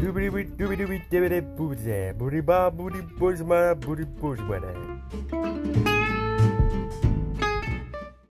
Doobity doobity doobity doobity booty booty ba booty boys booty boys